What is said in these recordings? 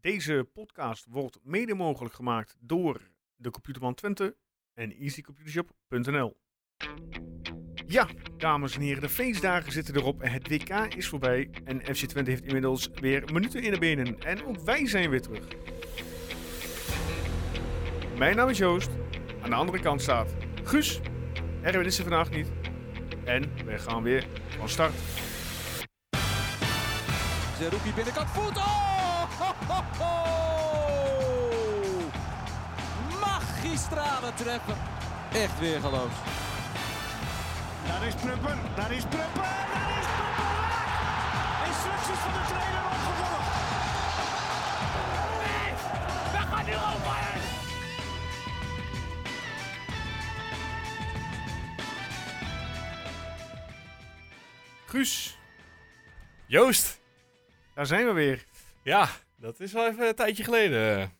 Deze podcast wordt mede mogelijk gemaakt door de Computerman Twente en easycomputershop.nl. Ja, dames en heren, de feestdagen zitten erop en het WK is voorbij. En FC Twente heeft inmiddels weer minuten in de benen. En ook wij zijn weer terug. Mijn naam is Joost. Aan de andere kant staat Guus. Erwin is er vandaag niet. En we gaan weer van start. Zerouki binnenkant voet. Oh! Ho! Magistrale treppen. Echt weer geloof. Daar is Prupper, daar is Prupper, daar is Prupper! Instructies van de trainer opgevolgd. We gaan nu over! Guus, Joost! daar zijn we weer. Ja, dat is wel even een tijdje geleden.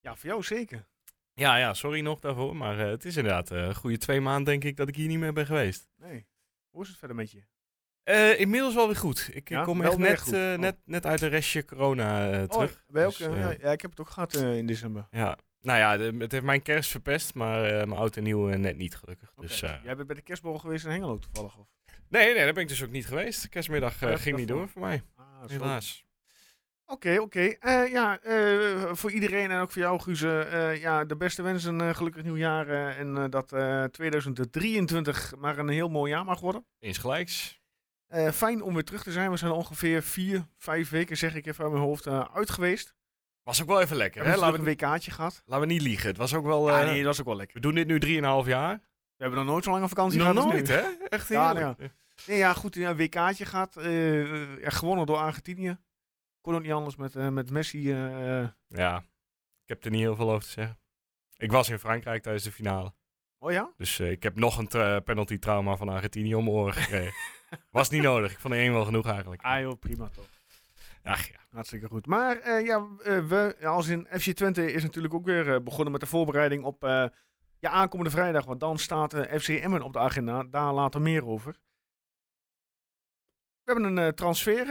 Ja, voor jou zeker. Ja, ja, sorry nog daarvoor. Maar eh, het is inderdaad eh, een goede twee maanden denk ik dat ik hier niet meer ben geweest. Nee. Hoe is het verder met je? Eh, inmiddels wel weer goed. Ik Ja, kom echt net, Oh. net, net uit een restje corona eh, terug. Oh, ook, Dus, ja, ja, ik heb het ook gehad eh, in december. ja. Nou ja, de- het heeft mijn kerst verpest, maar mijn oud en nieuw net niet gelukkig. Dus, Oké. eh, Jij bent bij de kerstborrel geweest in Hengelo toevallig? Of? nee, nee, daar ben ik dus ook niet geweest. Kerstmiddag ging niet door voor mij, Ah, helaas. Oké, oké. Eh, ja, eh, voor iedereen en ook voor jou, Guus, eh, ja, de beste wensen, eh, gelukkig nieuwjaar. eh, en eh, dat eh 2023 maar een heel mooi jaar mag worden. Insgelijks. Eh, fijn om weer terug te zijn. We zijn ongeveer vier, vijf weken, zeg ik even uit mijn hoofd, eh, uit geweest. Was ook wel even lekker, hè? Laten we, een WK'tje gehad. laten we niet liegen. Het was ook wel... Ja, eh, nee, dat is ook wel lekker. We doen dit nu 3,5 jaar. We hebben nog nooit zo lang een vakantie Nog gehad. als nooit, nu. hè? Echt Ja, heerlijk. Nee, ja, goed, ja, een WK'tje gehad. eh, eh, ja, gewonnen door Argentinië. Kon ook niet anders met, eh, met Messi. eh, eh. Ja, ik heb er niet heel veel over te zeggen. Ik was in Frankrijk tijdens de finale. Oh ja? Dus ik heb nog een tra- penalty trauma van Argentinië om mijn oren gekregen. Was niet nodig. Ik vond er één wel genoeg eigenlijk. Ah joh, prima toch. Ach ja. Hartstikke goed. Maar ja, we als in FC Twente is natuurlijk ook weer begonnen met de voorbereiding op eh, ja, aankomende vrijdag. Want dan staat FC Emmen op de agenda. Daar later meer over. We hebben een transfer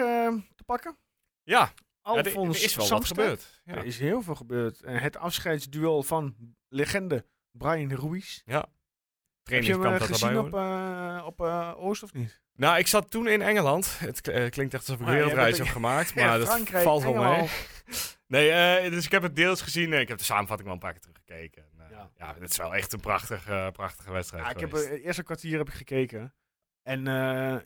te pakken. Ja, ja, er, is wel wat gebeurd. Ja. Er is heel veel gebeurd. Eh, het afscheidsduel van legende Brian Ruiz. Heb je hem Trainingskamp eh, gezien op, eh, op eh, Oost of niet? Nou, ik zat toen in Engeland. Het klinkt echt alsof ik Ah, een jij wereldreis heb gemaakt. Ja, Maar dat valt wel mee. Nee, dus ik heb het deels gezien. Ik heb de samenvatting wel een paar keer teruggekeken. En, Ja. ja. het is wel echt een prachtige, prachtige wedstrijd Ja, ik heb het eerste kwartier heb ik gekeken. En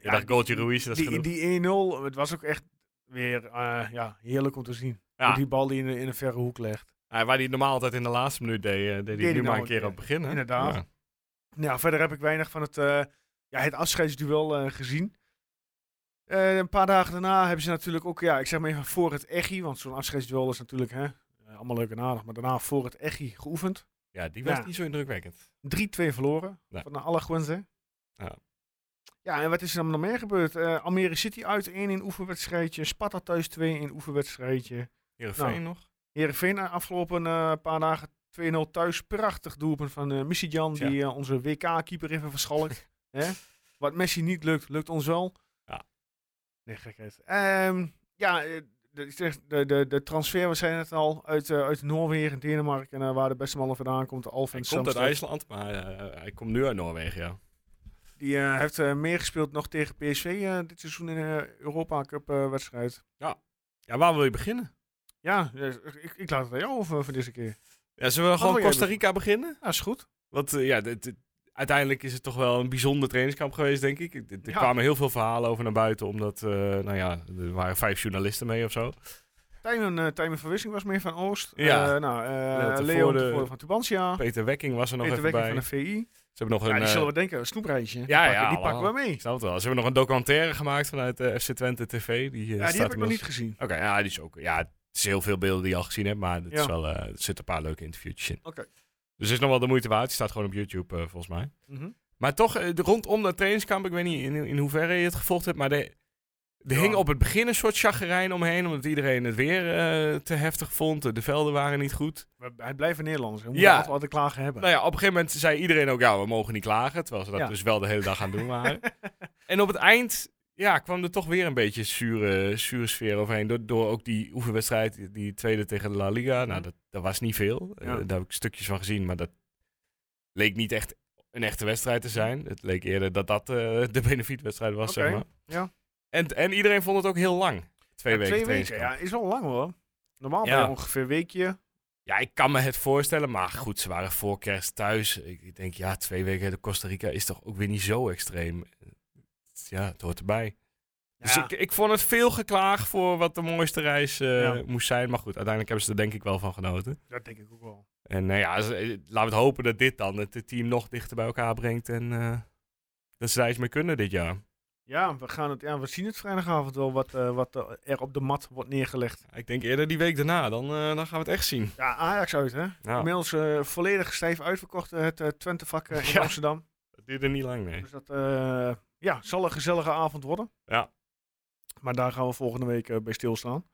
ja, goaltje Ruiz, dat is die, die 1-0, het was ook echt weer eh, ja, heerlijk om te zien. Ja. Hoe die bal die in, in een verre hoek legt. Ja, waar hij normaal altijd in de laatste minuut deed, eh, deed hij hij nu nou maar een een keer op het begin. hè? Inderdaad. Ja. Nou, verder heb ik weinig van het, eh, ja, het afscheidsduel gezien. Een paar dagen daarna hebben ze natuurlijk ook, ja, ik zeg maar even voor het Echi, want zo'n afscheidsduel is natuurlijk hè, allemaal leuk en aardig, maar daarna voor het Echi geoefend. Ja, die was niet zo indrukwekkend. 3-2 verloren van de Alajuelense. Ja. Ja, en wat is er dan nog meer gebeurd? Eh, Almere City uit 1 in oefenwedstrijdje, Sparta thuis 2 in oefenwedstrijdje. Heerenveen Nou. nog? Heerenveen eh, afgelopen eh, paar dagen 2-0 thuis. Prachtig doelpunt van eh Jan Tja. die onze WK-keeper even verschalkt. Wat Messi niet lukt, lukt ons wel. Ja. Nee, gekheid. Ehm, ja, de, de, de, de transfer, we zijn het al, uit, eh, uit Noorwegen en Denemarken, eh, waar de beste man vandaan komt, Hij Alfons komt uit. IJsland, maar hij komt nu uit Noorwegen, ja. Die eh, heeft eh, meer gespeeld nog tegen PSV eh, dit seizoen in de Europa Cup wedstrijd. Ja, waar wil je beginnen? Ja, eh, ik, ik laat het aan jou over voor deze keer. Ja, zullen we gewoon Costa Rica beginnen? Ja, is goed. Want ja, dit- dit- uiteindelijk is het toch wel een bijzonder trainingskamp geweest, denk ik. Er er Ja. kwamen heel veel verhalen over naar buiten, omdat, nou ja, er waren vijf journalisten mee of zo. Tijmen, Tijmen Verwissing was mee van Oost. Ja. Nou, de van Tubantia. Peter Wekking was er nog Peter even Wekking bij. van de VI. Ze hebben nog Ja, een, die eh, zullen we denken, een snoepreisje. Die Ja, pakken, ja, die pakken we mee. snap het wel. Ze hebben nog een documentaire gemaakt vanuit eh, FC Twente TV. Die, eh, Ja, staat die heb ik nog niet gezien. Oké, ja, die is ook. Ja, het is heel veel beelden die je al gezien hebt, maar het Ja. is wel, eh, er zitten een paar leuke interviewtjes in. Oké. Dus het is nog wel de moeite waard. Die staat gewoon op YouTube, eh, volgens mij. Mhm. Maar toch, eh, de- rondom dat trainingskamp, ik weet niet in, in hoeverre je het gevolgd hebt, maar de, er hing op het begin een soort chagrijn omheen, omdat iedereen het weer eh, te heftig vond. De velden waren niet goed. Hij blijft Nederlands. We moeten Ja. altijd klagen hebben. Nou ja, op een gegeven moment zei iedereen ook, ja, we mogen niet klagen. Terwijl ze dat Ja. dus wel de hele dag aan doen waren. en op het eind ja, kwam er toch weer een beetje zure, zure sfeer overheen. Door, door ook die oefenwedstrijd, die- tweede tegen de La Liga. Nou, dat, dat was niet veel. Eh, daar heb ik stukjes van gezien, maar dat leek niet echt een echte wedstrijd te zijn. Het leek eerder dat dat eh, de benefietwedstrijd was, zeg maar. ja. En, en iedereen vond het ook heel lang. Twee Ja, weken twee weken, ja, is wel lang hoor. Normaal Ja. je ongeveer een weekje. Ja, ik kan me het voorstellen, maar goed, ze waren voor kerst thuis. Ik, denk, ja, twee weken de Costa Rica is toch ook weer niet zo extreem. Ja, het hoort erbij. Dus ik, ik vond het veel geklaag voor wat de mooiste reis eh, Ja. moest zijn. Maar goed, uiteindelijk hebben ze er denk ik wel van genoten. Dat denk ik ook wel. En nou ja, eh, laten we het hopen dat dit dan het team nog dichter bij elkaar brengt. En eh, dat ze daar iets mee kunnen dit jaar. Ja, we, gaan het, ja, we zien het vrijdagavond wel wat, eh, wat er op de mat wordt neergelegd. Ik denk eerder die week daarna, dan, eh, dan gaan we het echt zien. Ja, Ajax uit hè. Ja, Inmiddels eh, volledig stijf uitverkocht het Twente-vak in Ja. Amsterdam. dat duurde niet lang, nee. Dus dat ja, zal een gezellige avond worden. Ja. Maar daar gaan we volgende week bij stilstaan.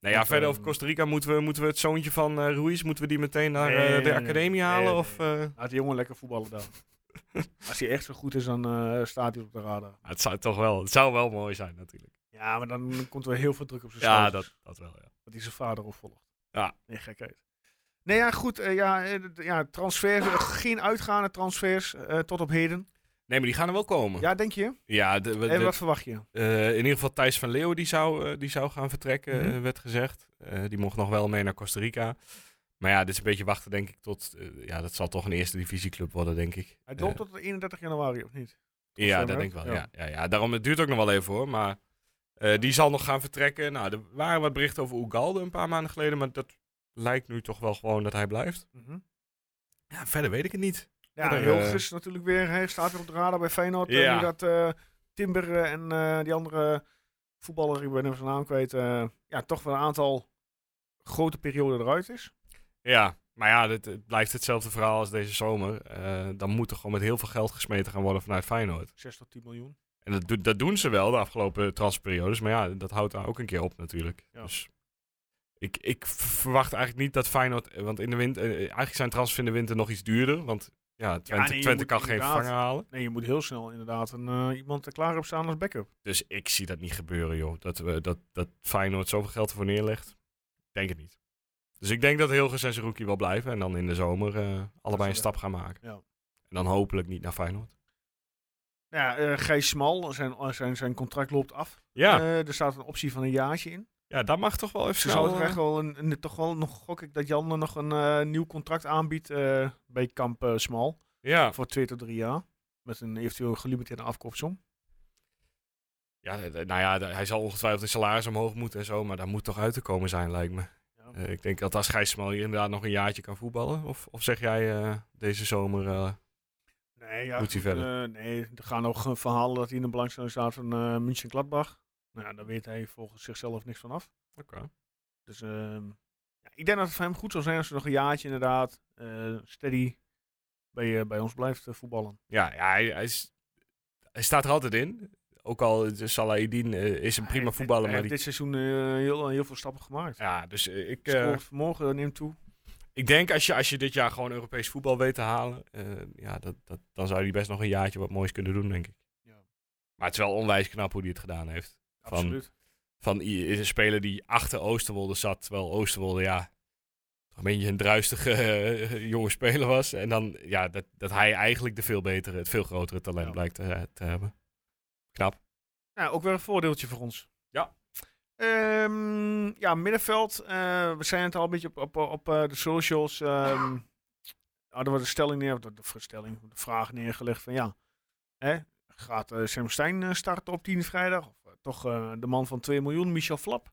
Nou ja, Want, verder over Costa Rica moeten we, moeten we het zoontje van Ruiz, moeten we die meteen naar Nee, de nee. academie halen? Nee, of, Laat die jongen lekker voetballen dan. Als hij echt zo goed is, dan eh, staat hij op de radar. het zou toch wel, het zou wel mooi zijn natuurlijk. Ja, maar dan komt er heel veel druk op zijn Ja, schouders. dat, dat wel, ja. Dat hij zijn vader opvolgt. Ja. Nee, gekheid. Nee, ja, goed. eh, ja, eh, ja, transfers. geen uitgaande transfers tot op heden. Nee, maar die gaan er wel komen. Ja, denk je? Ja, de, En wat verwacht je? in ieder geval Thijs van Leeuwen die zou, die zou gaan vertrekken, Mhm. werd gezegd. Die mocht nog wel mee naar Costa Rica. Maar ja, dit is een beetje wachten, denk ik, tot... eh, ja, dat zal toch een eerste divisieclub worden, denk ik. Hij loopt Eh, tot 31 januari, of niet? Ja, dat denk ik wel. Ja. Ja. Ja, ja, daarom, het duurt ook nog wel even hoor. Maar eh, die zal nog gaan vertrekken. Nou, er waren wat berichten over Ugalde een paar maanden geleden. Maar dat lijkt nu toch wel gewoon dat hij blijft. Mhm. Ja, verder weet ik het niet. Ja, Hilgers is natuurlijk weer. Hij staat weer op de radar bij Feyenoord. Ja. nu dat Timber en die andere voetballer, ik ben even zijn naam kwijt, ja, toch wel een aantal grote perioden eruit is. Ja, maar ja, dit, het blijft hetzelfde verhaal als deze zomer. Eh, dan moet er gewoon met heel veel geld gesmeten gaan worden vanuit Feyenoord. 6 tot 10 miljoen. En dat, dat doen ze wel de afgelopen transferperiodes. Maar ja, dat houdt daar ook een keer op natuurlijk. Ja. Dus ik, ik verwacht eigenlijk niet dat Feyenoord... eh, Want in de winter, eh, eigenlijk zijn transfers in de winter nog iets duurder. Want ja, Twente, nee, Twente kan geen vervanger halen. Nee, je moet heel snel inderdaad een, iemand er klaar op staan als backup. Dus ik zie dat niet gebeuren, joh. Dat, we, dat, dat Feyenoord zoveel geld ervoor neerlegt. Ik denk het niet. Dus ik denk dat Hilgers en Zerouki wel blijven. En dan in de zomer eh, allebei een stap gaan maken. Ja. En dan hopelijk niet naar Feyenoord. Ja, eh Gijs Smal, zijn, eh, zijn, zijn contract loopt af. Ja, er staat een optie van een jaartje in. ja dat mag toch wel even Ze snel. zou wel een, een- toch wel nog gok ik dat Jan nog een nieuw contract aanbiedt bij Kamp Smal ja, voor twee tot drie jaar. Met een eventueel gelimiteerde afkoopsom. ja, nou ja, hij zal ongetwijfeld de salaris omhoog moeten en zo. Maar daar moet toch uit te komen zijn, lijkt me. Eh, ik denk dat als Gijs Smal hier inderdaad nog een jaartje kan voetballen. Of, of zeg jij eh, deze zomer... eh, Nee, ja, Moet hij verder? nee, er gaan nog verhalen dat hij in de belangstelling staat van München Gladbach. Nou ja, daar weet hij volgens zichzelf niks van af. Oké. Dus ehm, ja, ik denk dat het voor hem goed zou zijn als hij nog een jaartje inderdaad steady bij, bij ons blijft voetballen. Ja, ja hij, hij, is, hij staat er altijd in. Ook al is Salahidin eh, is een prima voetballer, Hij maar die, dit seizoen eh, heel, heel veel stappen gemaakt. ja, dus eh, ik, vermogen neemt toe. ik denk als je, als je dit jaar gewoon Europees voetbal weet te halen, ja, dat, dat, dan zou hij best nog een jaartje wat moois kunnen doen, denk ik. Ja. Maar het is wel onwijs knap hoe hij het gedaan heeft. Van- Absoluut. Van is een speler die achter Oosterwolde zat, terwijl Oosterwolde, ja, toch een beetje een druistige jonge speler was. En dan, ja, dat, dat hij eigenlijk de veel betere, het veel grotere talent Ja. blijkt te, te hebben. Knap. Ja, ook weer een voordeeltje voor ons. Ja. Ehm, ja, middenveld. eh, we zijn het al een beetje op, op, op eh, de socials. ehm hadden we de stelling neer, de, de stelling, de vraag neergelegd van ja, hè, gaat eh Sam Stein starten op 10 vrijdag? Of toch de man van 2 miljoen, Michel Flap,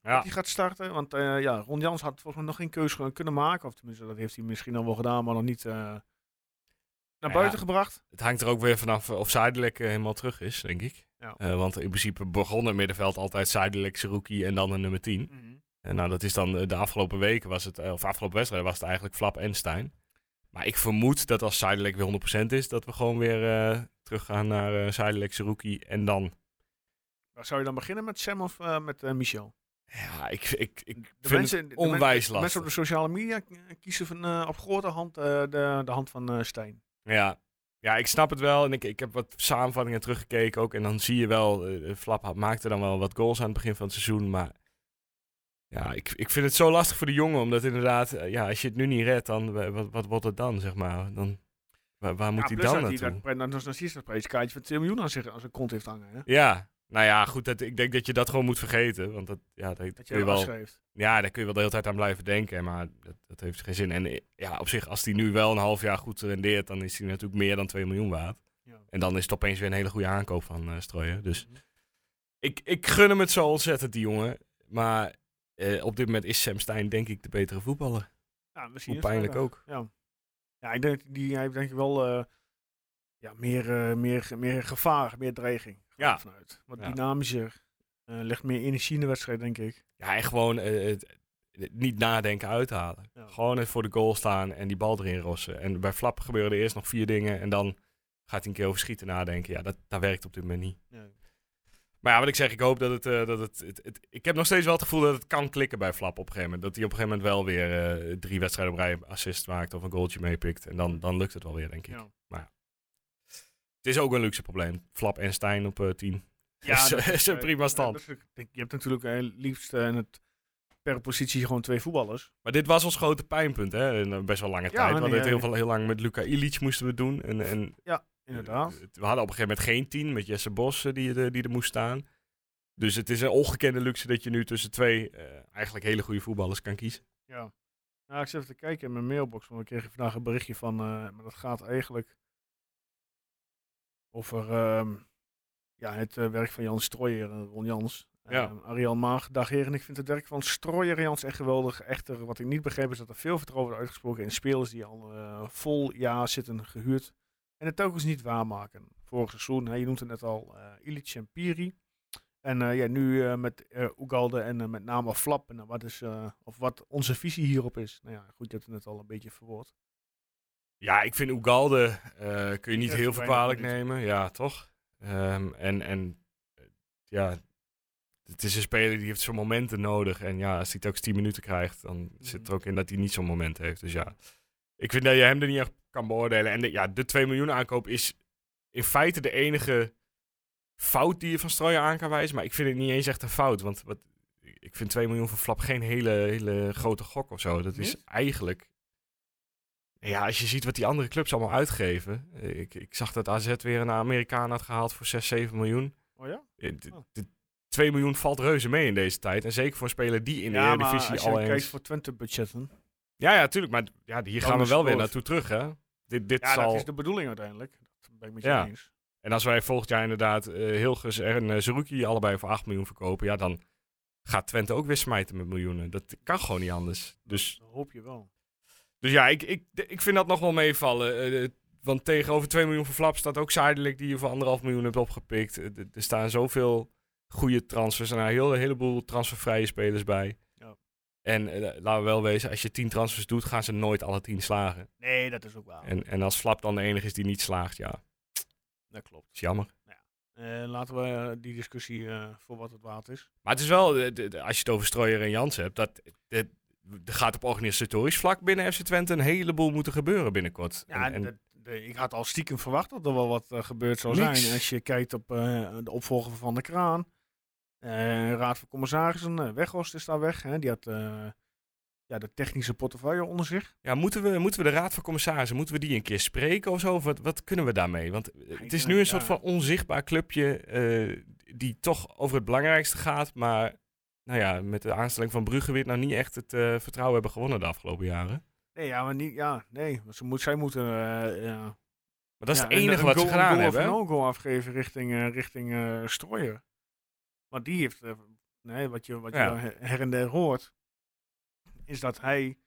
Ja, die gaat starten? Want ja, Ron Jans had volgens mij nog geen keuze kunnen maken. Of tenminste, dat heeft hij misschien al wel gedaan, maar nog niet naar Ja. buiten gebracht. het hangt er ook weer vanaf of Zuidelijk eh, helemaal terug is, denk ik. Ja. Eh, want in principe begon het middenveld altijd Zuidelijk, Seruki en dan een nummer 10. En nou, dat is dan eh, de afgelopen weken was het, eh, of afgelopen wedstrijd was het eigenlijk Flap en Stijn. Maar ik vermoed dat als Zuidelijk weer 100% is, dat we gewoon weer eh, terug gaan naar Zuidelijk, Seruki en dan. Waar zou je dan beginnen met Sam of met Michel? Ja, ik, ik, ik De vind mensen, het onwijs lastig. Mensen op de sociale media kiezen van, op grote hand de, de hand van Stijn. Ja. Ja, ik snap het wel. En ik, ik heb wat samenvattingen teruggekeken ook. En dan zie je wel, eh Flap maakte dan wel wat goals aan het begin van het seizoen. Maar ja, ik, ik vind het zo lastig voor de jongen. Omdat inderdaad, eh, ja, als je het nu niet redt, dan wa- wat, wat wordt het dan, zeg maar? Dan, waar, waar moet Ja, hij dan naartoe? dat, dat, dat, dat, dat, prijskaartje van 2 miljoen aan zich aan zijn kont heeft hangen. Hè? Ja, nou ja, goed. Dat, ik denk dat je dat gewoon moet vergeten. Want dat, ja, dat, Dat kun je wel, ja, daar kun je wel de hele tijd aan blijven denken. Maar dat, dat heeft geen zin. En eh, ja, op zich, als hij nu wel een half jaar goed rendeert, dan is hij natuurlijk meer dan 2 miljoen waard. Ja. En dan is het opeens weer een hele goede aankoop van Strooien. Dus Mhm. ik, ik gun hem het zo ontzettend, die jongen. Maar eh, op dit moment is Sam Stein denk ik de betere voetballer. Ja, misschien Hoe pijnlijk wel, ook. Ja. ja, ik denk, die, hij heeft denk ik wel ja, meer, eh, meer, meer gevaar, meer dreiging. Ja. Vanuit. Wat Ja. dynamischer. eh legt meer energie in de wedstrijd, denk ik. Ja, en gewoon eh, het- niet nadenken uithalen. Ja. Gewoon even voor de goal staan en die bal erin rossen. En bij Flap gebeuren er eerst nog vier dingen en dan gaat hij een keer over schieten nadenken. Ja, dat, dat werkt op dit moment niet. Ja. Maar ja, wat ik zeg, ik hoop dat het, eh, dat het, het, het- Ik heb nog steeds wel het gevoel dat het kan klikken bij Flap op een gegeven moment. Dat hij op een gegeven moment wel weer drie wedstrijden op rij assist maakt of een goaltje meepikt. En dan, dan lukt het wel weer, denk ik. Ja. Het is ook een luxe probleem. Flap en Stijn op eh 10. Ja, is, dat is een eh, prima ja, stand. je hebt natuurlijk eh, liefst eh, in het, per positie gewoon twee voetballers. Maar dit was ons grote pijnpunt, hè? Eh, best wel lange Ja, tijd. We nee, hadden het heel, ja. veel, heel lang met Luca Ilic moesten we doen. En, en Inderdaad. eh, we hadden op een gegeven moment geen tien met Jesse Bos eh, die, er- die er moest staan. Dus het is een ongekende luxe dat je nu tussen twee eh, eigenlijk hele goede voetballers kan kiezen. Ja. Nou, ik zit even te kijken in mijn mailbox, want ik kreeg vandaag een berichtje van, eh, maar dat gaat eigenlijk over ehm, ja, het eh, werk van Jan Strooijer en Ron Jans. Ja. Ehm, Ariel Maag, dag heren. Ik vind het werk van Strooijer en Jans echt geweldig. Echter, wat ik niet begreep is dat er veel vertrouwen wordt uitgesproken in spelers die al eh, vol jaar zitten gehuurd. En het telkens niet waarmaken. Vorig seizoen, hè, je noemt het net al, eh Ilic en Piri. En eh, ja, nu eh, met eh Ugalde en eh, met name Flap. En, eh, wat is, eh, of wat onze visie hierop is. Nou ja, goed, je hebt het net al een beetje verwoord. Ja, ik vind Ugalde eh, kun je niet heel veel kwalijk nemen. Ja, toch? Ehm, en en eh, ja, het is een speler die heeft zijn momenten nodig. En ja, als hij telkens 10 minuten krijgt, dan zit er ook in dat hij niet zo'n moment heeft. Dus ja, ik vind dat je hem er niet echt kan beoordelen. En de, ja, de 2 miljoen aankoop is in feite de enige fout die je van Strooijen aan kan wijzen. Maar ik vind het niet eens echt een fout. Want wat, ik vind 2 miljoen voor Flap geen hele, hele grote gok of zo. Dat is eigenlijk... Ja, als je ziet wat die andere clubs allemaal uitgeven. eh, Ik, ik zag dat AZ weer een Amerikaan had gehaald voor 6, 7 miljoen. Oh ja? Eh, d- Oh. d- 2 miljoen valt reuze mee in deze tijd. En zeker voor een speler die in de ja, Eredivisie al eens... voor Twente budgetten. Ja, ja, tuurlijk. Maar ja, hier Dan gaan we wel weer naartoe terug, hè? Dit, dit Ja, zal... dat is de bedoeling uiteindelijk. Dat ben ik met je Ja. eens. En als wij volgend jaar inderdaad eh Hilgers en uh, Zerouki allebei voor 8 miljoen verkopen... Ja, dan gaat Twente ook weer smijten met miljoenen. Dat kan gewoon niet anders. Dus, Dat hoop je wel. Dus ja, ik, ik, ik vind dat nog wel meevallen. Eh, want tegenover 2 miljoen voor Flap staat ook Zuidelijk... die je voor anderhalf miljoen hebt opgepikt. Eh, er staan zoveel goede transfers en een heel, een heleboel transfervrije spelers bij. Ja. En eh, laten we wel wezen, als je 10 transfers doet, gaan ze nooit alle 10 slagen. Nee, dat is ook waar. En, en als Flap dan de enige is die niet slaagt, ja, Dat klopt. is jammer. Eh, laten we die discussie voor wat het waard is. Maar het is wel, als je het over Strooier en Jans hebt, dat- er gaat op organisatorisch vlak binnen FC Twente een heleboel moeten gebeuren binnenkort. Ja, en, en- dat- de- ik had al stiekem verwacht dat er wel wat eh, gebeurd zou Niks. zijn. Als je kijkt op eh, de opvolger van de Kraan. eh, Raad van Commissarissen, Weghorst is daar weg. Hè. Die had ja, de technische portefeuille onder zich. ja, moeten, we, moeten we de Raad van Commissarissen, moeten we die een keer spreken of zo? Of wat, wat kunnen we daarmee? Want het is nu een soort van onzichtbaar clubje die toch over het belangrijkste gaat, maar nou ja, met de aanstelling van Brugge weer nou niet echt het eh, vertrouwen hebben gewonnen de afgelopen jaren. Nee, ja, maar niet, ja, nee. Ze moet, zij moeten eh, ja, Maar dat is ja, het enige een wat ze goal- gedaan een goal hebben. een no-go afgeven richting, eh richting. Want die heeft, nee, wat je, wat je Ja. her her en der hoort, is dat hij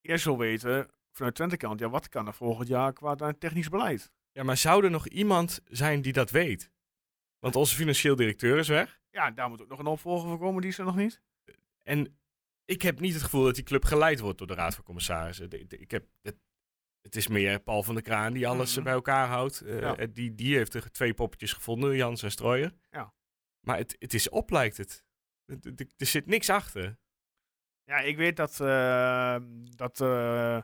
eerst wil weten vanuit Twente kant, ja, wat kan er volgend jaar qua technisch beleid? Ja, maar zou er nog iemand zijn die dat weet? Want onze financieel directeur is weg. Ja, daar moet ook nog een opvolger voor komen, die is er nog niet. En ik heb niet het gevoel dat die club geleid wordt door de Raad van Commissarissen. Ik heb, het, het is meer Paul van der Kraan die alles Mhm. bij elkaar houdt. Eh, Ja. eh, die, die heeft er twee poppetjes gevonden, Jans en Strooijer. Ja. Maar het, het is op, lijkt het. Er zit niks achter. Ja, ik weet dat, eh, dat eh,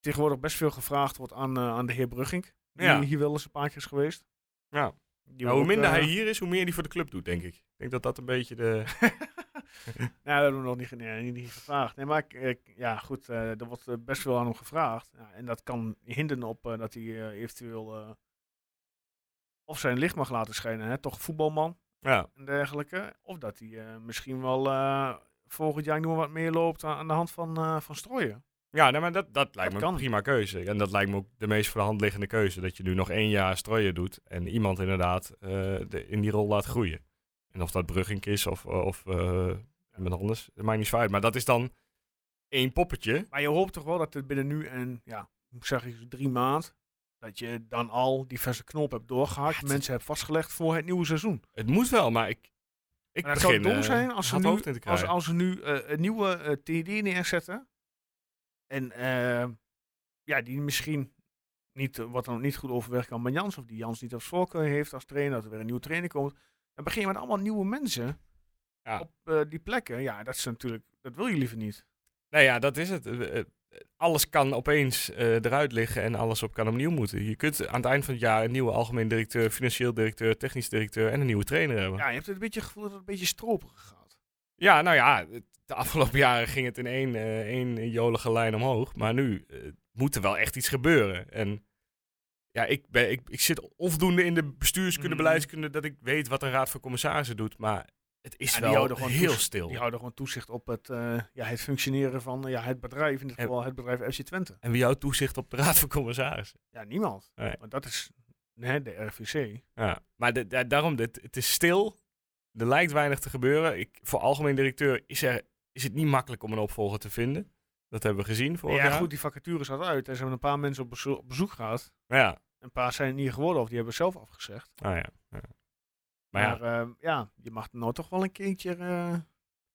tegenwoordig best veel gevraagd wordt aan, aan de heer Brugging. Die Ja. hier wel eens een paar keer is geweest. Ja. Die Nou, hoe minder eh, hij hier is, hoe meer hij voor de club doet, denk ik. Ik denk dat dat een beetje de... Nou, dat hebben we nog niet, ge- nee, niet gevraagd. Nee, maar ik, ik- ja, goed, eh, er wordt eh, best veel aan hem gevraagd. Ja, en dat kan hinderen op eh, dat hij eh, eventueel eh, of zijn licht mag laten schijnen. Hè? Toch voetbalman Ja, en dergelijke. Of dat hij eh, misschien wel eh, volgend jaar nog wat meer loopt aan, aan de hand van, eh van strooien. Ja nee, maar dat, dat lijkt Dat me kan. een prima keuze. En dat lijkt me ook de meest voor de hand liggende keuze. Dat je nu nog één jaar strooien doet en iemand inderdaad eh, de, in die rol laat groeien. En of dat Brugging is of, of eh, iemand anders, dat maakt niet zo uit. Maar dat is dan één poppetje. Maar je hoopt toch wel dat het binnen nu en, ja, hoe zeg ik, drie maand... dat je dan al diverse knopen hebt doorgehakt. mensen hebt vastgelegd voor het nieuwe seizoen. Het moet wel, maar ik, ik Maar dat begin zou dom zijn als ze nu, als, als ze nu een nieuwe eh, TD neerzetten. En eh, ja, die misschien niet, eh, wat dan niet goed overweg kan met Jans. Of die Jans niet als voorkeur heeft als trainer. Dat er weer een nieuwe trainer komt. Dan begin je met allemaal nieuwe mensen Ja. op eh, die plekken. Ja, dat is natuurlijk, dat wil je liever niet. Nee, ja, dat is het. Eh, Alles kan opeens eruit liggen en alles op kan opnieuw moeten. Je kunt aan het eind van het jaar een nieuwe algemeen directeur, financieel directeur, technisch directeur en een nieuwe trainer hebben. Ja, je hebt het een beetje het gevoel dat het een beetje stroperig gaat. Ja, nou ja, de afgelopen jaren ging het in één, eh, één jolige lijn omhoog. Maar nu eh, moet er wel echt iets gebeuren. En ja, ik, ben, ik, ik zit onvoldoende in de bestuurskunde, Mhm. beleidskunde, dat ik weet wat een raad van commissarissen doet. Maar het is Ja, wel heel stil. Die houden gewoon toezicht op het, eh, ja, het functioneren van ja, het bedrijf. In dit En- geval het bedrijf FC Twente. En wie houdt toezicht op de raad van commissarissen? Ja, niemand. Nee. Want dat is hè, de RVC. Ja, maar de, da- daarom, het, het is stil. Er lijkt weinig te gebeuren. Ik, voor algemeen directeur is, er, is het niet makkelijk om een opvolger te vinden. Dat hebben we gezien vorig ja, jaar. goed, die vacature zat uit. En ze hebben een paar mensen op, bezo- op bezoek gehad. Maar ja, Een paar zijn het niet geworden of die hebben zelf afgezegd. nou ja. ja. Maar ja, Maar ja, ja je mag nou toch wel een keertje... eh,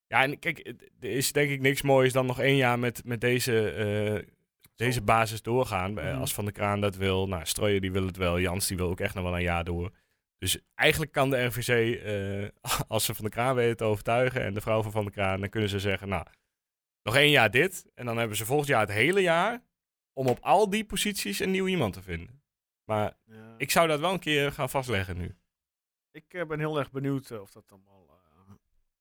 ja, en kijk, er is denk ik niks moois dan nog één jaar met, met deze, eh, deze basis doorgaan. Eh, Mhm. Als Van der Kraan dat wil, nou, Strooijer die wil het wel, Jans die wil ook echt nog wel een jaar door. Dus eigenlijk kan de RVC, eh, als ze Van der Kraan weten te overtuigen en de vrouw van Van der Kraan, dan kunnen ze zeggen, nou, nog één jaar dit. En dan hebben ze volgend jaar het hele jaar om op al die posities een nieuw iemand te vinden. Maar ja. ik zou dat wel een keer gaan vastleggen nu. Ik eh, ben heel erg benieuwd eh, of dat allemaal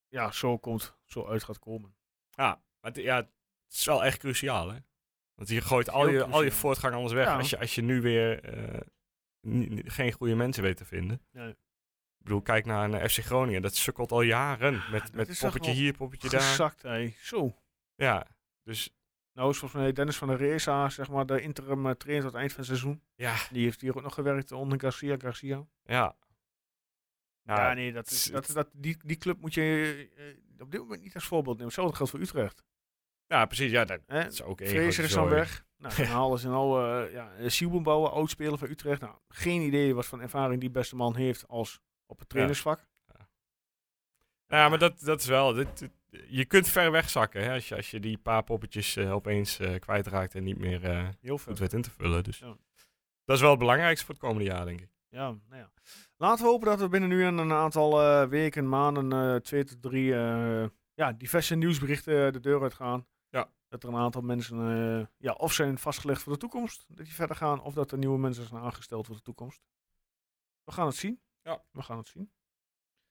ja, zo komt, zo uit gaat komen. Ja, maar het, ja, het is wel echt cruciaal, hè? Want je gooit al je, al je voortgang anders weg Ja. als, je, als je nu weer geen goede mensen weet te vinden. Nee. Ik bedoel, kijk naar, naar FC Groningen. Dat sukkelt al jaren met, dat met poppetje hier, poppetje daar. Gezakt, hé. Zo. Ja, dus Nou is volgens mij Dennis van der Reza, zeg maar, de interim eh, trainer tot het eind van het seizoen. ja, Die heeft hier ook nog gewerkt onder Garcia Garcia. ja. Nou, Ja, nee, dat is, dat, dat, die, die club moet je eh, op dit moment niet als voorbeeld nemen. Hetzelfde geldt voor Utrecht. Ja, precies. Ja, dat, is ook één is dan weg. Nou, dan halen ze nou eh ja, oudspeler van Utrecht. Nou, geen idee wat voor ervaring die beste man heeft als op het trainersvak. Ja, maar dat, dat is wel... dit- dit- je kunt ver wegzakken hè, als, je, als je die paar poppetjes eh, opeens eh, kwijtraakt en niet meer eh, Heel veel. goed weet in te vullen. Dus Ja. dat is wel het belangrijkste voor het komende jaar, denk ik. Ja, nou ja. Laten we hopen dat we binnen nu een, een aantal weken, maanden, twee tot drie, ja, diverse nieuwsberichten de deur uitgaan. Ja. Dat er een aantal mensen, eh, ja, of zijn vastgelegd voor de toekomst, dat die verder gaan, of dat er nieuwe mensen zijn aangesteld voor de toekomst. We gaan het zien. Ja. We gaan het zien.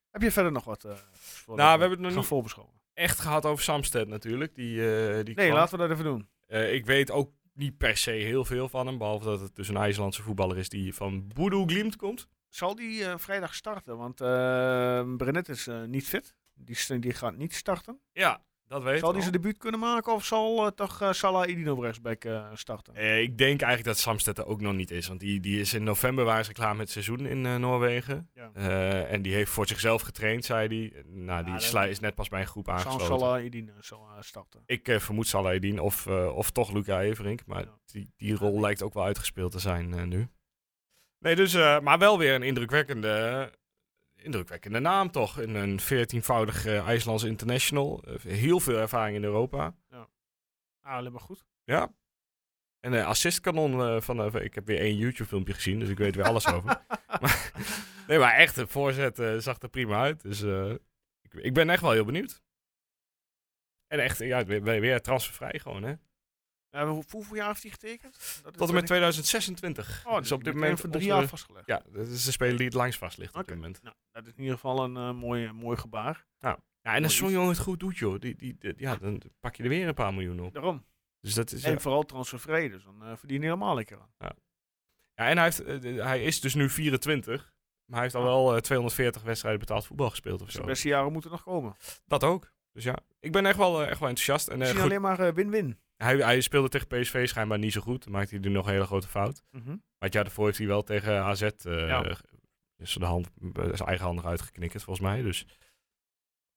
Heb je verder nog wat? voor Nou, we hebben het nog niet- voorbeschouwen. Echt gehad over Samsted natuurlijk. Die, eh, die Nee, kwam. laten we dat even doen. Ik weet ook niet per se heel veel van hem. Behalve dat het dus een IJslandse voetballer is die van Boedoe Glimt komt. Zal die vrijdag starten? Want Brenet is niet fit. Die, die gaat niet starten. Ja, dat weet Zal al. zijn debuut kunnen maken of zal eh, toch eh, Salah Idin op rechtsback eh, starten? Eh, ik denk eigenlijk dat Samsted er ook nog niet is. Want die, die is in november waren ze klaar met het seizoen in Noorwegen. Ja. En die heeft voor zichzelf getraind, zei hij. Nou, die sla- is net pas bij een groep Zal aangesloten. Salah Idin zal eh, starten? Ik vermoed Salah Eddin of, of toch Luca Everink. Maar Ja. die, die rol lijkt ook wel uitgespeeld te zijn nu. Nee, dus, maar wel weer een indrukwekkende, indrukwekkende naam toch. Een, een 14-voudig eh, IJslands international. Eh, heel veel ervaring in Europa. Ah, alleen maar goed. Ja. En een assistkanon eh, van... eh, ik heb weer één YouTube-filmpje gezien, dus ik weet weer alles over. Maar, nee, maar echt, de voorzet zag er prima uit. Dus ik, ik ben echt wel heel benieuwd. En echt, ja, weer transfervrij gewoon, hè. Ja, hoe- hoeveel jaar heeft hij getekend? Dat is Tot en met weet ik- 2026. Oh, dus op dit moment voor drie onze- jaar vastgelegd. Ja, dat is de speler die het langst vast ligt op dit moment. Nou, dat is in ieder geval een eh, mooi, mooi gebaar. Ja, en als zo'n jongen het goed doet, joh, die, die, die- ja, dan pak je er weer een paar miljoen op. Daarom. Dus dat is, En ja. vooral transfervrij, dus dan eh verdien je helemaal lekker aan. Ja, en hij, heeft, hij is dus nu 24. Maar hij heeft al wel eh, 240 wedstrijden betaald voetbal gespeeld of Dus zo. de beste jaren moeten nog komen. Dat ook. Dus ja, ik ben echt wel, echt wel enthousiast. En, goed, alleen maar win-win. Hij, hij speelde tegen PSV schijnbaar niet zo goed. Dan maakte hij nu nog een hele grote fout. Mhm. Maar het jaar daarvoor heeft hij wel tegen AZ eh Ja. is de hand, eh, zijn eigen handig uitgeknikkerd, volgens mij. Dus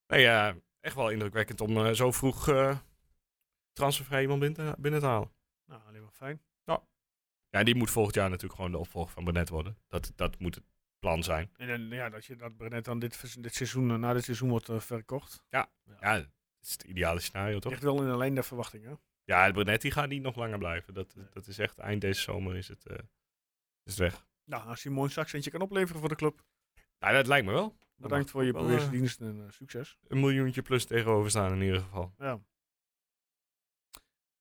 nee, ja, echt wel indrukwekkend om eh, zo vroeg eh transfervrij iemand binnen te, binnen te halen. Nou, alleen maar fijn. Ja, en die moet volgend jaar natuurlijk gewoon de opvolger van Brenet worden. Dat, dat moet het plan zijn. En ja, dat je dat Brenet dan dit, dit seizoen, na dit seizoen wordt verkocht. Ja, dat is het ideale scenario, toch? Ligt wel in de lijn der verwachtingen. Ja, Brenet die gaat niet nog langer blijven. Dat, dat is echt, eind deze zomer is het, eh, is het weg. Nou, als hij een mooi zakcentje kan opleveren voor de club. Nou, dat lijkt me wel. Daar Bedankt voor je wel, bewezen eh, dienst en eh, succes. Een miljoentje plus tegenover staan in ieder geval. Ja.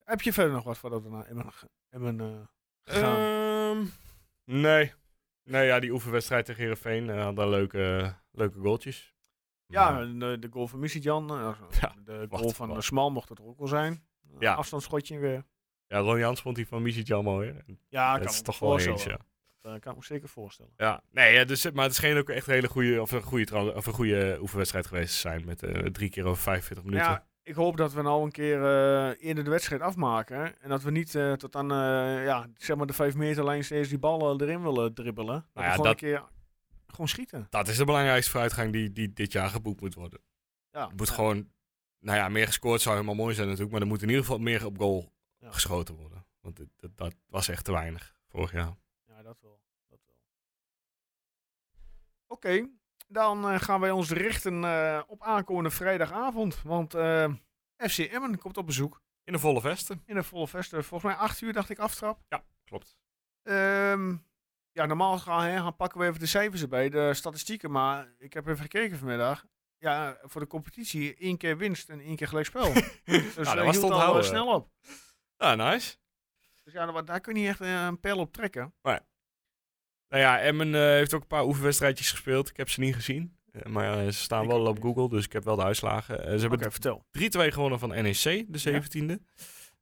Heb je verder nog wat voordat we naar Emmen, eh, gaan? Ehm, nee. Nee, ja, die oefenwedstrijd tegen Heerenveen uh, hadden leuke, leuke goaltjes. ja, Maar- eh, de goal van Missy-Jan. eh, Ja, de goal van uh, Smal mocht het er ook wel zijn. Uh, Ja. Afstandsschotje weer. ja, Ron Jans vond die van Misitjan mooi. Ja, dat kan is toch wel eens, ja. Dat eh, kan ik me zeker voorstellen. Ja, nee, ja, dus, maar het scheen ook echt een hele goede, of een goede, of een goede oefenwedstrijd geweest te zijn. Met eh, drie keer over 45 minuten. Ja, ik hoop dat we nou een keer eh, eerder de wedstrijd afmaken. En dat we niet eh, tot aan eh, ja, zeg maar de 5 meter lijn steeds die ballen erin willen dribbelen. We ja, gewoon dat- een keer gewoon schieten. Dat is de belangrijkste vooruitgang die, die dit jaar geboekt moet worden. Ja, Er moet ja. gewoon, nou ja, meer gescoord zou helemaal mooi zijn natuurlijk. Maar er moet in ieder geval meer op goal Ja. geschoten worden. Want dit- dat, dat was echt te weinig vorig jaar. Ja, dat wel. Dat wel. Oké, dan eh, gaan wij ons richten eh, op aankomende vrijdagavond. Want eh, FC Emmen komt op bezoek In de volle vesten. in de volle vesten. Volgens mij 8 uur dacht ik aftrap. Ja, klopt. Ehm, ja, normaal gaan, hè, gaan pakken we even de cijfers erbij, de statistieken. Maar ik heb even gekeken vanmiddag. Ja, voor de competitie één keer winst en één keer gelijkspel. dus dat eh, was te al, eh, snel op. Ah, nice. Dus ja, daar, daar kun je echt eh, een pijl op trekken. Nou ja, Emmen heeft ook een paar oefenwedstrijdjes gespeeld. Ik heb ze niet gezien. Maar ze staan Ik wel op. Google, dus ik heb wel de uitslagen. Ze hebben vertel. 3-2 gewonnen van NEC, de 17e.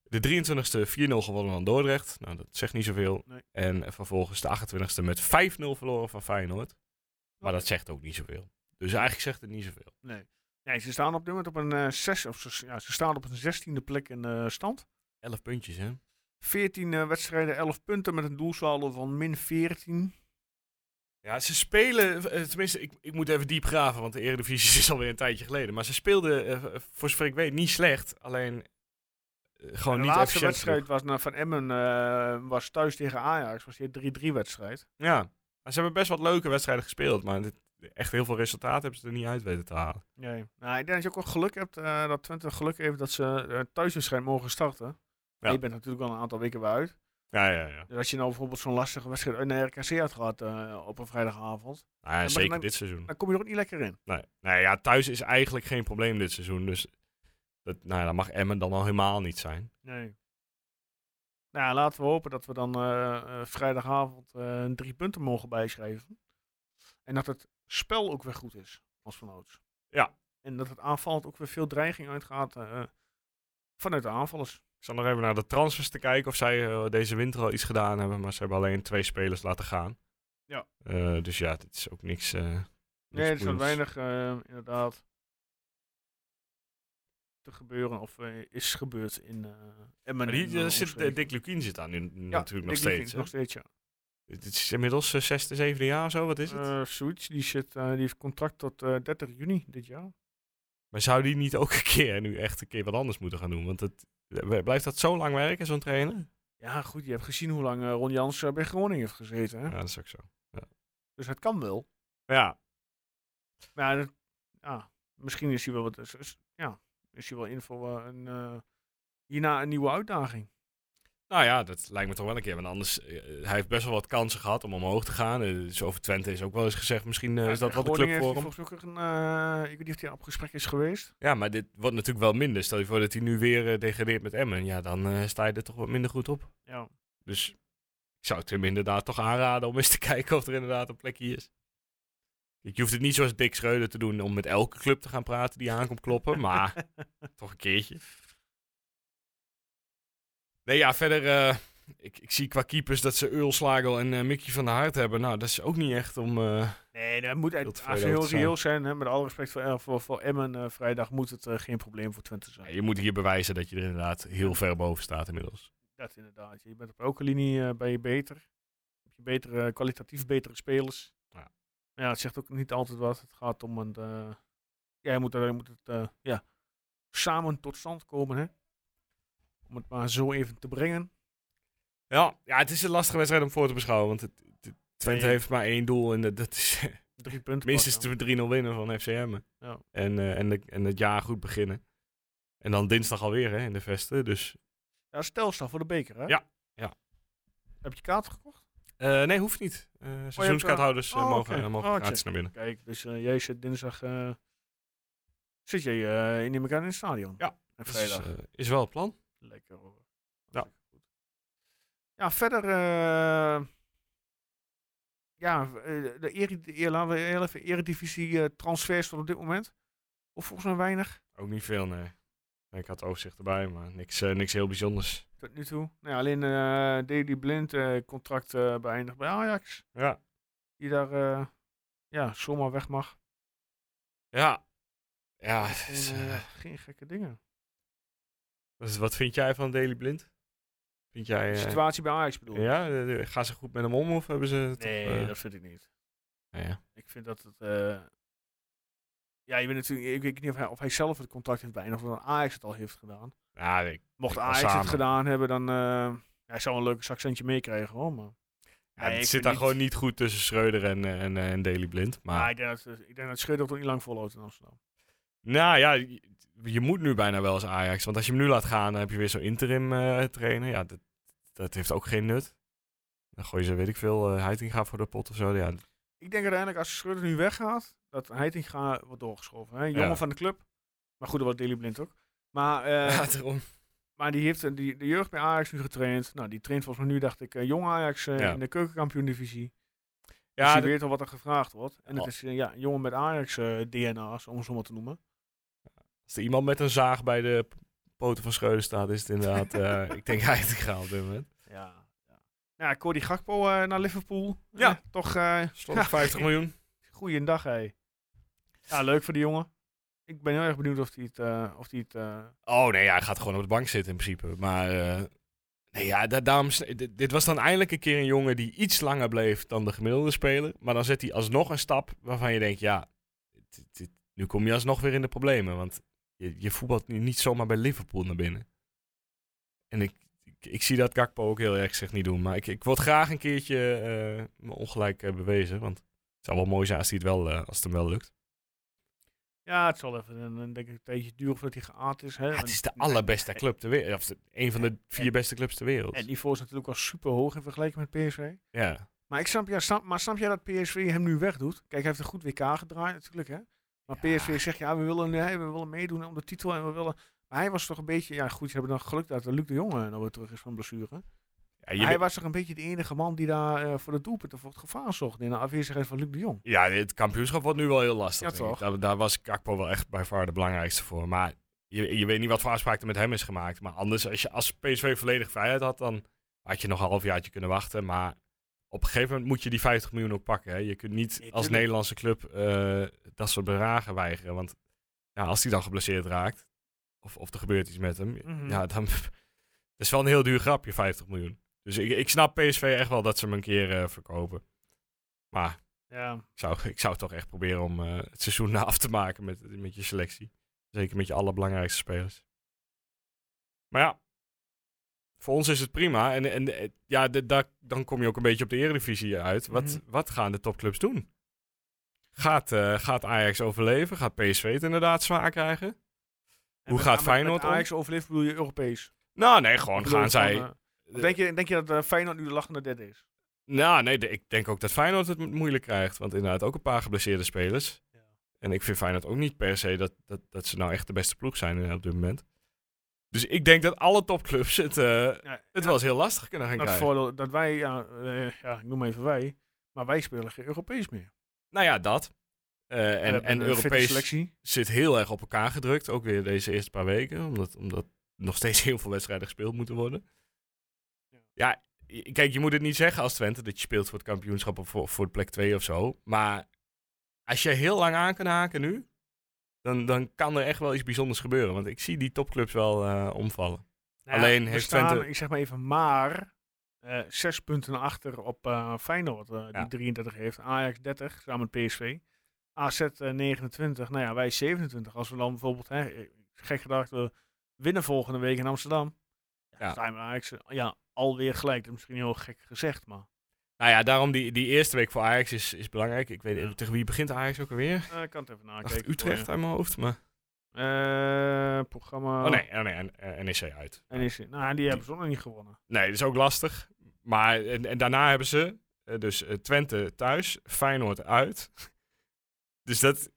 De 23e 4-0 gewonnen van Dordrecht. Nou, dat zegt niet zoveel. Nee. En vervolgens de 28e met 5-0 verloren van Feyenoord. Maar dat zegt ook niet zoveel. Dus eigenlijk zegt het niet zoveel. Nee. nee, ze staan op dit moment op een eh, zes, of ze, ja, ze staan op een zestiende plek in de stand. 11 puntjes, hè? 14 eh, wedstrijden, 11 punten met een doelsaldo van min 14. Ja, ze spelen, eh, tenminste, ik, ik moet even diep graven, want de Eredivisie is alweer een tijdje geleden. Maar ze speelden, voor zover ik weet, niet slecht. Alleen gewoon de niet laatste efficiënt wedstrijd genoeg. was, nou, van Emmen was thuis tegen Ajax. Was hier 3-3 wedstrijd. Ja, maar ze hebben best wat leuke wedstrijden gespeeld. Maar dit, echt heel veel resultaat hebben ze er niet uit weten te halen. Nee. Nou, ik denk dat je ook wel geluk hebt eh, dat Twente geluk heeft dat ze uh, thuiswedstrijd mogen starten. Ja. Je bent natuurlijk al een aantal weken weer uit. Ja, ja, ja. Dus als je nou bijvoorbeeld zo'n lastige wedstrijd uit naar RKC had gehad eh, op een vrijdagavond, Nou ja zeker dan- dit seizoen. dan kom je er ook niet lekker in. Nee. nee, ja, thuis is eigenlijk geen probleem dit seizoen. Dus dat, nou ja, dat mag Emmen dan al helemaal niet zijn. Nee. Nou, laten we hopen dat we dan eh, eh, vrijdagavond eh, drie punten mogen bijschrijven. En dat het spel ook weer goed is, als vanouds. Ja. En dat het aanvallend ook weer veel dreiging uitgaat eh, vanuit de aanvallers. Ik zal nog even naar de transfers te kijken of zij eh, deze winter al iets gedaan hebben. Maar ze hebben alleen twee spelers laten gaan. Ja. Eh, dus ja, het is ook niks. niks Nee, er is boeiends. weinig inderdaad te gebeuren of is gebeurd in eh Emmen. Maar die, zit, Dick Lukien zit daar nu Ja, natuurlijk nog Dick steeds. Nog steeds, ja. Dit is inmiddels uh, zesde, zevende jaar of zo, wat is het? Zoiets, die, zit, eh, die heeft contract tot eh 30 juni dit jaar. maar zou die niet ook een keer nu echt een keer wat anders moeten gaan doen? Want het, blijft dat zo lang werken, zo'n trainer? Ja, goed, je hebt gezien hoe lang Ron Jans bij Groningen heeft gezeten. Hè? Ja, dat is ook zo. Dus het kan wel. Ja, Maar ja, dat- ja, misschien is hij wel wat. is- is- ja, is hij wel in voor een, hierna een nieuwe uitdaging. Nou ja, dat lijkt me toch wel een keer. Want anders, eh, hij heeft best wel wat kansen gehad om omhoog te gaan. Eh, dus over Twente is ook wel eens gezegd, misschien eh, is dat wel de club voor hem. volgens mij een, ik weet niet of hij op gesprek is geweest. Ja, maar dit wordt natuurlijk wel minder. Stel je voor dat hij nu weer degradeert met Emmen. Ja, dan sta je er toch wat minder goed op. Ja. Dus ik zou het hem inderdaad toch aanraden om eens te kijken of er inderdaad een plekje is. Je hoeft het niet zoals Dick Schreuder te doen om met elke club te gaan praten die aankomt kloppen, maar toch een keertje. Nee, ja, verder, eh, ik, ik zie qua keepers dat ze Earl Slagel en eh, Mickey van der Hart hebben. Nou, dat is ook niet echt om... eh, Nee, dat moet Heel uit, tevreden als we heel over te reëel zijn, hè, met alle respect voor, voor, voor Emmen, vrijdag moet het geen probleem voor Twente zijn. je moet hier bewijzen dat je er inderdaad heel ver boven staat inmiddels. Dat inderdaad. Je bent op elke linie ben je beter. Heb je betere, kwalitatief betere spelers. Ja. Ja, het zegt ook niet altijd wat. Het gaat om een. ja, je moet, er- je moet het ja, samen tot stand komen, hè? Om het maar zo even te brengen. Ja, ja, het is een lastige wedstrijd om voor te beschouwen, want het, het- Twente Nee. heeft maar één doel en dat, dat is Drie punten. minstens pakken. 3-0 winnen van FCM. Ja. En, eh, en, de- en het jaar goed beginnen. En dan dinsdag alweer hè, in de Vesten. Dus Ja, stelsel voor de beker, hè? Ja, ja. Heb je kaarten gekocht? eh, nee, hoeft niet. Eh seizoenskaarthouders oh, mogen, eh, mogen Oh, check. naar binnen. Kijk, dus jij zit dinsdag. zit jij in elkaar in het stadion? Ja. En vrijdag. is wel het plan. Lekker hoor. Ja. Goed. Ja, verder. eh, ja, eh, de, eri, de, eer- laten we heel even eredivisie eh, transfers tot op dit moment. Of volgens mij weinig Ook niet veel, nee. Ik had overzicht erbij, maar niks, niks heel bijzonders. tot nu toe. Nou, ja, alleen Daily Blind contract beëindigd bij Ajax. Ja. Die daar ja, zomaar weg mag. Ja. Ja, het is, geen gekke dingen. Dus wat vind jij van Daily Blind? Vind jij... De eh, situatie bij Ajax bedoel ik. ja, gaan ze goed met hem om of hebben ze... het Nee, eh, dat vind ik niet. ja, ja. Ik vind dat het. eh, ja, je weet natuurlijk. Ik weet niet of hij, of hij zelf het contract heeft beëindigd of dat Ajax het al heeft gedaan. Ja, ik, Mocht Ik Ajax het gedaan hebben, dan. eh hij zou een leuk zakcentje meekrijgen hoor. Maar, ja, Nee, het ik zit daar niet- gewoon niet goed tussen Schreuder en, en, en Daily Blind. Maar ik denk dat, ik denk dat Schreuder ook niet lang volhoudt in Amsterdam. Nou ja, je, je moet nu bijna wel als Ajax. Want als je hem nu laat gaan, dan heb je weer zo'n interim eh trainer. Ja, dat, dat heeft ook geen nut. Dan gooi je ze, weet ik veel, uh, Heitinga voor de pot of zo. Ja, Ik denk uiteindelijk als Schreuder nu weggaat, dat Heitinga wordt doorgeschoven. Hè? Jongen Ja. van de club. Maar goed, dat wordt Daily Blind ook. Maar, eh, ja daarom. maar die heeft die, de jeugd bij Ajax nu getraind. Nou, die traint volgens mij nu, dacht ik, jong Ajax Ja. in de keukenkampioen-divisie. Dus Ja, je dat- weet al wat er gevraagd wordt. En het Oh. is ja, een jongen met Ajax-DNA's, om het zo maar te noemen. Als er iemand met een zaag bij de poten van Schreuder staat, is het inderdaad, eh, ik denk Heitinga op dit moment. Ja, ja. ja Cody Gakpo eh, naar Liverpool. Ja. Eh, toch eh Stond 50 miljoen. goeiedag, hé. Ja, leuk voor die jongen. Ik ben heel erg benieuwd of hij het... eh, of hij het eh, Oh nee, ja, hij gaat gewoon op de bank zitten in principe. Maar eh, nee, ja, da- daarom, sn- dit, dit was dan eindelijk een keer een jongen die iets langer bleef dan de gemiddelde speler. Maar dan zet hij alsnog een stap waarvan je denkt, ja, dit- dit- nu kom je alsnog weer in de problemen. Want je, je voetbalt nu niet zomaar bij Liverpool naar binnen. En ik, ik, ik zie dat Gakpo ook heel erg zich niet doen. Maar ik, ik word graag een keertje eh, me ongelijk eh, bewezen. Want het zou wel mooi zijn als, hij het, wel, eh, als het hem wel lukt. ja, het zal even een, denk ik, een tijdje duren voordat hij geaard is. Hè? Ja, Want het is de allerbeste club ter wereld. Of een van de vier En- beste clubs ter wereld. Het niveau is natuurlijk wel super hoog in vergelijking met PSV. ja. Maar, ik snap, ja, snap, maar snap jij dat PSV hem nu wegdoet? Kijk, hij heeft een goed WK gedraaid natuurlijk, hè? Maar Ja. PSV zegt, ja, we willen, nee, we willen meedoen om de titel en we willen... Maar hij was toch een beetje... Ja, goed, ze hebben dan geluk dat Luc de Jonge nou weer terug is van blessure. Ja, je hij was toch een beetje de enige man die daar eh, voor de doelpunten voor het gevaar zocht. In de afwezigheid van Luc de Jong. ja, het kampioenschap wordt nu wel heel lastig. Ja, toch? Daar, daar was Kakpo wel echt bij far de belangrijkste voor. Maar je, je weet niet wat voor afspraak er met hem is gemaakt. Maar anders, als, je, als PSV volledig vrijheid had, dan had je nog een halfjaartje kunnen wachten. Maar op een gegeven moment moet je die 50 miljoen ook pakken. Hè. Je kunt niet Nee, als. Nederlandse club eh, dat soort bedragen weigeren. Want als hij dan geblesseerd raakt, of, of er gebeurt iets met hem, Mhm. ja, dan dat is wel een heel duur grapje, 50 miljoen. Dus ik, ik snap PSV echt wel dat ze hem een keer eh, verkopen. Maar Ja. ik zou, ik zou toch echt proberen om eh, het seizoen af te maken met, met je selectie. Zeker met je allerbelangrijkste spelers. Maar ja, voor ons is het prima. En, en eh, ja, de, da- dan kom je ook een beetje op de eredivisie uit. Wat, Mhm. wat gaan de topclubs doen? Gaat, eh, gaat Ajax overleven? Gaat PSV het inderdaad zwaar krijgen? En Hoe gaat Feyenoord Met Ajax overleeft bedoel je Europees. Nou nee, gewoon bedoel gaan zij... eh, denk, je, denk je dat Feyenoord nu de lachende derde is? Nou, nee, de- ik denk ook dat Feyenoord het mo- moeilijk krijgt. Want inderdaad ook een paar geblesseerde spelers. Ja. En ik vind Feyenoord ook niet per se dat, dat, dat ze nou echt de beste ploeg zijn op dit moment. Dus ik denk dat alle topclubs het, eh, Ja, het wel eens heel lastig kunnen gaan Het krijgen. voordeel dat wij, ja, eh, ja, ik noem even wij, maar wij spelen geen Europees meer. Nou ja, dat. Eh, en en Europees selectie. zit heel erg op elkaar gedrukt. Ook weer deze eerste paar weken. Omdat, omdat nog steeds heel veel wedstrijden gespeeld moeten worden. Ja. Kijk, je moet het niet zeggen als Twente dat je speelt voor het kampioenschap of voor, voor de plek 2 of zo. Maar als je heel lang aan kan haken nu, dan, dan kan er echt wel iets bijzonders gebeuren. Want ik zie die topclubs wel eh, omvallen. Nou Alleen heeft staan, Twente- ik zeg maar even, maar eh, zes punten achter op eh, Feyenoord, Ja. die 33 heeft. Ajax 30, samen met PSV. AZ eh, 29, nou ja, wij 27. Als we dan bijvoorbeeld, hè, gek gedacht, we winnen volgende week in Amsterdam. Ja, we Ajax ja, alweer gelijk. Dat is misschien heel gek gezegd, maar... Nou ja, daarom die, die eerste week voor Ajax is, is belangrijk. Ik weet Ja. tegen wie begint Ajax ook alweer? eh, ik kan het even nakijken. Utrecht uit mijn hoofd. Maar... Eh, programma... Oh nee, oh nee eh, NEC uit. NEC. Nou, die hebben ze nog niet gewonnen. Nee, dat is ook lastig. Maar en, en daarna hebben ze eh, dus eh, Twente thuis, Feyenoord uit. dus dat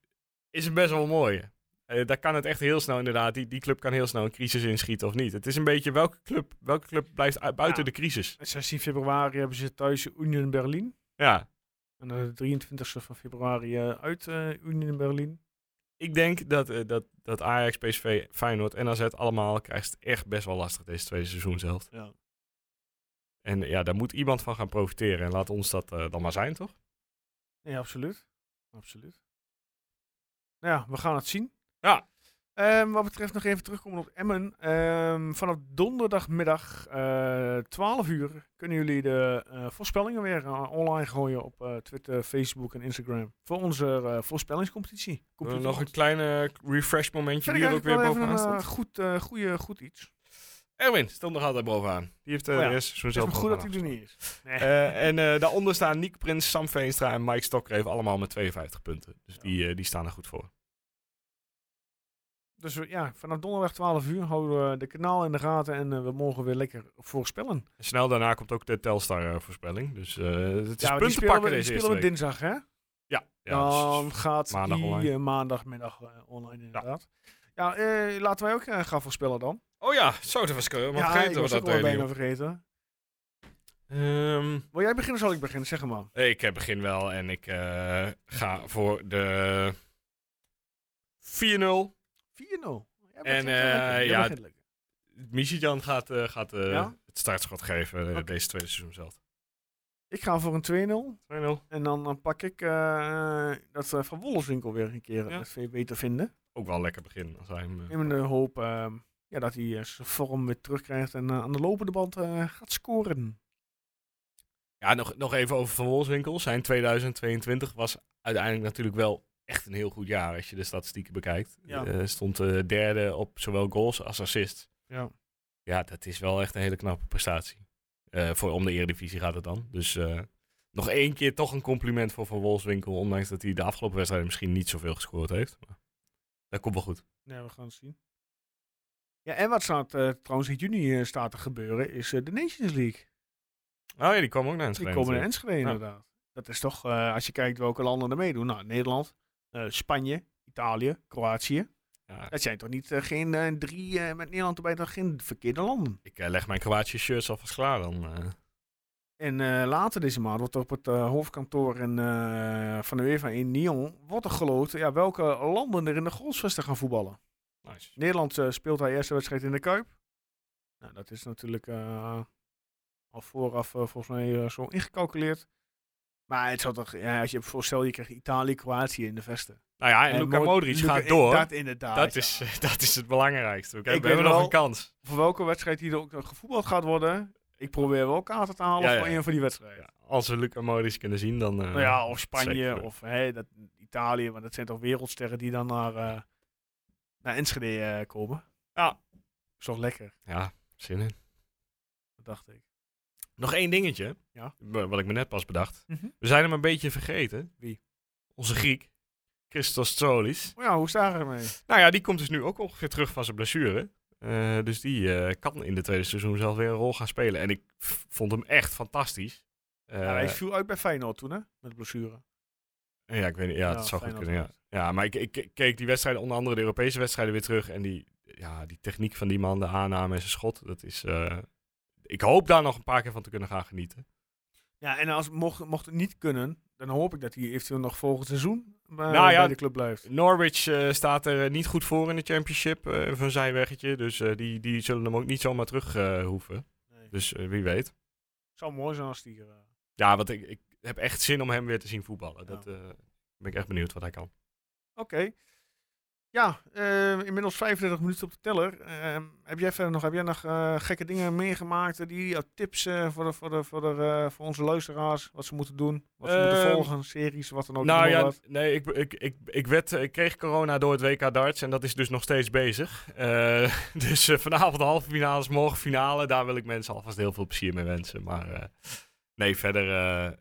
is best wel mooi. Eh daar kan het echt heel snel inderdaad, die, die club kan heel snel een crisis inschieten of niet. Het is een beetje welke club, welke club blijft uit- buiten Ja. de crisis. 16 februari hebben ze thuis Union Berlin. Ja, En dan de 23e van februari eh, uit eh, Union Berlin. ik denk dat, eh, dat, dat Ajax, PSV, Feyenoord en AZ allemaal krijgt het echt best wel lastig deze tweede seizoen zelf. Ja. En ja, daar moet iemand van gaan profiteren. En laat ons dat eh, dan maar zijn, toch? Nee, absoluut. Absoluut. Nou ja, we gaan het zien. Ja. Ehm, wat betreft nog even terugkomen op Emmen. Ehm, vanaf donderdagmiddag eh 12 uur kunnen jullie de eh, voorspellingen weer eh, online gooien op eh, Twitter, Facebook en Instagram. Voor onze eh, voorspellingscompetitie. Nog een kleine refresh momentje die er ook weer bovenaan even staat. een goed, eh, goeie, goed iets. Erwin stond nog altijd bovenaan. Die heeft uh, Oh ja. de Het is goed dat hij er niet is. Nee. Eh, en eh, daaronder staan Nick Prins, Sam Veenstra en Mike Stokreef allemaal met 52 punten. Dus die, die staan er goed voor. Dus we- ja, vanaf donderdag 12 uur houden we de kanaal in de gaten en eh, we mogen weer lekker voorspellen. En snel daarna komt ook de Telstar eh, voorspelling. Dus eh, het is ja, punten pakken die deze spelen we dinsdag, hè? Ja, ja dus- Dan gaat maandag die online. eh, maandagmiddag eh, online inderdaad. Ja, eh, laten wij ook eh, gaan voorspellen dan. Oh ja, zo, dat was ik helemaal ja, ik was ook dat al deed. bijna vergeten. Ehm, Wil jij beginnen of zal ik beginnen? Zeg maar. ik eh, begin wel en ik eh, ga voor de 4-0. 4-0. Jij En, eh, ja. Michijan gaat, eh, gaat eh, Ja? het startschot geven deze tweede seizoen zelf. Ik ga voor een 2-0. 2-0. En dan, dan pak ik eh, dat eh, Van Wolfswinkel weer een keer Ja. veel beter vinden. Ook wel een lekker begin als hij hem... eh, In de hoop ehm, ja, dat hij eh, zijn vorm weer terugkrijgt en aan de lopende band eh, gaat scoren. Ja, nog, nog even over Van Wolfswinkel. Zijn 2022 was uiteindelijk natuurlijk wel echt een heel goed jaar als je de statistieken bekijkt. Ja. Eh, stond eh, derde op zowel goals als assists. Ja. Ja, dat is wel echt een hele knappe prestatie. Eh, voor, om de Eredivisie gaat het dan. Dus nog één keer toch een compliment voor Van Wolfswinkel. Ondanks dat hij de afgelopen wedstrijden misschien niet zoveel gescoord heeft. Maar dat komt wel goed. Ja, we gaan het zien. Ja, en wat staat trouwens in juni staat te gebeuren, is de Nations League. Oh ja, die komen ook naar Die Enschede. komen naar. Enschede inderdaad. Dat is toch, als je kijkt welke landen er meedoen. Nou, Nederland, Spanje, Italië, Kroatië. Ja, Dat zijn toch niet eh, geen eh, drie, eh, met Nederland erbij, toch geen verkeerde landen. ik eh, leg mijn Kroatië shirts alvast klaar dan. eh. En eh, later deze maand wordt op het eh, hoofdkantoor in, eh, van de UEFA in Nyon wordt er geloot ja, welke landen er in de goalsvesten gaan voetballen. nice. Nederland eh, speelt haar eerste wedstrijd in de Kuip. Nou, dat is natuurlijk eh, al vooraf eh, volgens mij eh, zo ingecalculeerd. Maar het zou toch, ja, als je voorstelt, je krijgt Italië, Kroatië in de vesten. Nou ja, en, Luka Mo- Modric Luka- gaat door. Dat inderdaad. Dat ja. is, dat is het belangrijkste. We, we hebben nog een kans. Voor welke wedstrijd die er ook nog gevoetbald gaat worden, ik probeer wel kaarten te halen Ja, voor ja. een van die wedstrijden. Als we Luca Modric kunnen zien, dan... eh, Nou ja, of Spanje of hè, dat, Italië, want dat zijn toch wereldsterren die dan naar, eh, naar Enschede eh, komen. Ja. Is toch lekker, Ja, zin in. dat dacht ik. Nog één dingetje. Ja. wa- Wat ik me net pas bedacht. Mhm. We zijn hem een beetje vergeten. Wie? Onze Griek. Christos Tsolis. Oh ja, hoe sta je ermee? Nou ja, die komt dus nu ook ongeveer terug van zijn blessure. Eh, dus die eh, kan in de tweede seizoen zelf weer een rol gaan spelen. En ik vond hem echt fantastisch. Eh, Ja, hij viel uit bij Feyenoord toen, hè? Met blessure. ja, ik weet niet. Ja, Ja, dat zou goed kunnen. Ja. ja, maar ik, ik keek die wedstrijden, onder andere de Europese wedstrijden, weer terug. En die, ja, die techniek van die man, de aanname en zijn schot, dat is... ik hoop daar nog een paar keer van te kunnen gaan genieten. Ja, en als, mocht, mocht het niet kunnen, dan hoop ik dat hij eventueel nog volgend seizoen eh, Nou ja, bij de club blijft. Norwich eh, staat er eh, niet goed voor in de championship, van zijweggetje. Dus eh, die, die zullen hem ook niet zomaar terug hoeven. Nee. Dus wie weet. zou mooi zijn als die... Ja, want ik, ik heb echt zin om hem weer te zien voetballen. Ja. Dat ben ik echt benieuwd wat hij kan. Oké. Ja, eh, inmiddels 35 minuten op de teller. Ehm, heb jij verder nog, heb jij nog eh, gekke dingen meegemaakt? Die eh, tips eh, voor, de, voor, de, voor, de, eh, voor onze luisteraars? Wat ze moeten doen? Wat ze moeten Ehm, volgen? Series, wat dan ook? nou ja, nee, ik, ik, ik, ik, werd, ik kreeg corona door het WK darts en dat is dus nog steeds bezig. Eh, dus eh, vanavond de halve finales, morgen finale. Daar wil ik mensen alvast heel veel plezier mee wensen. Maar eh, nee, verder...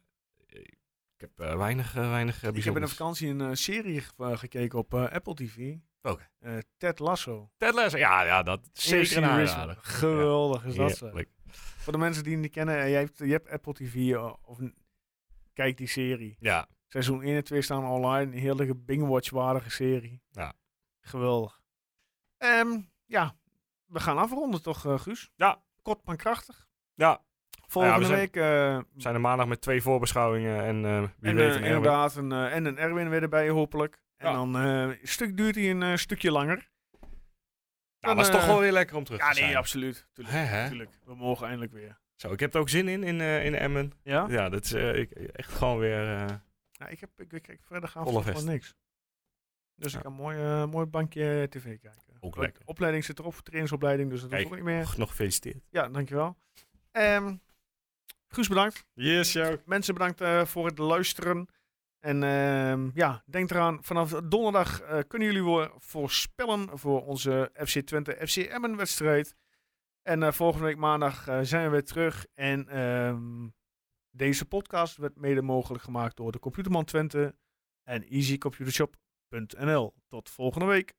ik heb eh, weinig, eh, weinig eh, Ik heb in de vakantie een serie ge- gekeken op Apple TV. Eh, Ted Lasso. Ted Lasso, ja, ja, dat is zeker een aanrader. Geweldig is dat. Heerlijk. Voor de mensen die het niet kennen, jij hebt, je hebt Apple TV of kijk die serie. Ja, Seizoen 1 en 2 staan online. Een heerlijke Bing-watch-waardige serie. Ja. Geweldig. Ehm, ja, we gaan afronden toch, Guus? Ja. Kort maar krachtig. ja, Volgende zijn- week. eh, we zijn er maandag met twee voorbeschouwingen en eh, wie en, weet eh, een inderdaad, een, en een Erwin weer erbij, hopelijk. En Ja. dan een stuk duurt hij een stukje langer. Ja, dan, was toch wel weer lekker om terug Ja, te zijn. nee, absoluut. Tuurlijk, tuurlijk. We mogen eindelijk weer. Zo, ik heb er ook zin in, in, in Emmen. Ja? Ja, dat is ik, echt gewoon weer... Ja, ik heb ik, ik, ik verder gaan niks. Dus Ja. ik kan mooi, eh, mooi bankje tv kijken. Ook lekker. opleiding zit erop, trainingsopleiding, dus dat ik Kijk. ook niet meer. nog gefeliciteerd. Ja, dankjewel. Ehm Guus, bedankt. Yes, jou. Mensen, bedankt eh, voor het luisteren. En ehm, ja, denk eraan, vanaf donderdag eh, kunnen jullie weer voorspellen voor onze FC Twente FC Emmen wedstrijd. En eh, volgende week maandag zijn we weer terug. En ehm, deze podcast werd mede mogelijk gemaakt door de Computerman Twente en easycomputershop.nl. Tot volgende week.